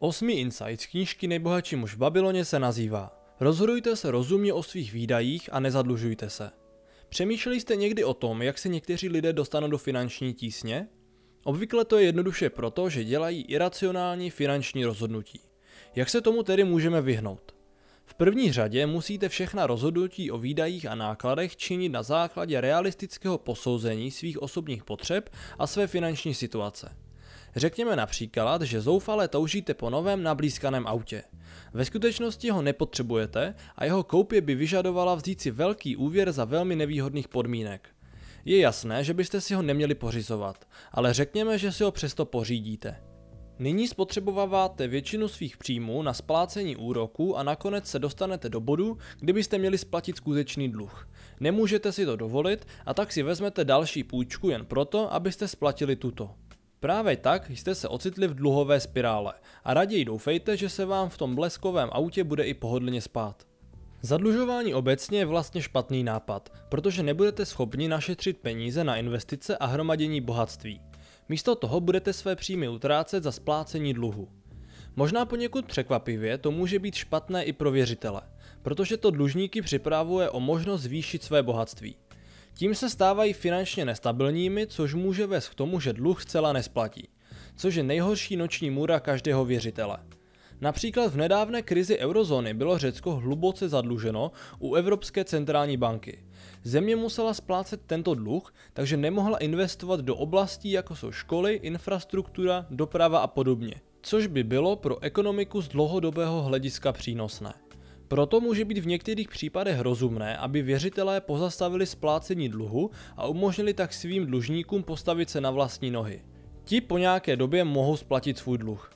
Osmý insight z knížky Nejbohatší muž v Babyloně se nazývá Rozhodujte se rozumně o svých výdajích a nezadlužujte se. Přemýšleli jste někdy o tom, jak se někteří lidé dostanou do finanční tísně? Obvykle to je jednoduše proto, že dělají iracionální finanční rozhodnutí. Jak se tomu tedy můžeme vyhnout? V první řadě musíte všechna rozhodnutí o výdajích a nákladech činit na základě realistického posouzení svých osobních potřeb a své finanční situace. Řekněme například, že zoufale toužíte po novém nablízkaném autě. Ve skutečnosti ho nepotřebujete a jeho koupě by vyžadovala vzít si velký úvěr za velmi nevýhodných podmínek. Je jasné, že byste si ho neměli pořizovat, ale řekněme, že si ho přesto pořídíte. Nyní spotřebováváte většinu svých příjmů na splácení úroků a nakonec se dostanete do bodu, kdybyste měli splatit skutečný dluh. Nemůžete si to dovolit a tak si vezmete další půjčku jen proto, abyste splatili tuto. Právě tak jste se ocitli v dluhové spirále a raději doufejte, že se vám v tom bleskovém autě bude i pohodlně spát. Zadlužování obecně je vlastně špatný nápad, protože nebudete schopni našetřit peníze na investice a hromadění bohatství. Místo toho budete své příjmy utrácet za splácení dluhu. Možná poněkud překvapivě to může být špatné i pro věřitele, protože to dlužníky připravuje o možnost zvýšit své bohatství. Tím se stávají finančně nestabilními, což může vést k tomu, že dluh zcela nesplatí, což je nejhorší noční můra každého věřitele. Například v nedávné krizi eurozóny bylo Řecko hluboce zadluženo u Evropské centrální banky. Země musela splácet tento dluh, takže nemohla investovat do oblastí jako jsou školy, infrastruktura, doprava a podobně, což by bylo pro ekonomiku z dlouhodobého hlediska přínosné. Proto může být v některých případech rozumné, aby věřitelé pozastavili splácení dluhu a umožnili tak svým dlužníkům postavit se na vlastní nohy. Ti po nějaké době mohou splatit svůj dluh.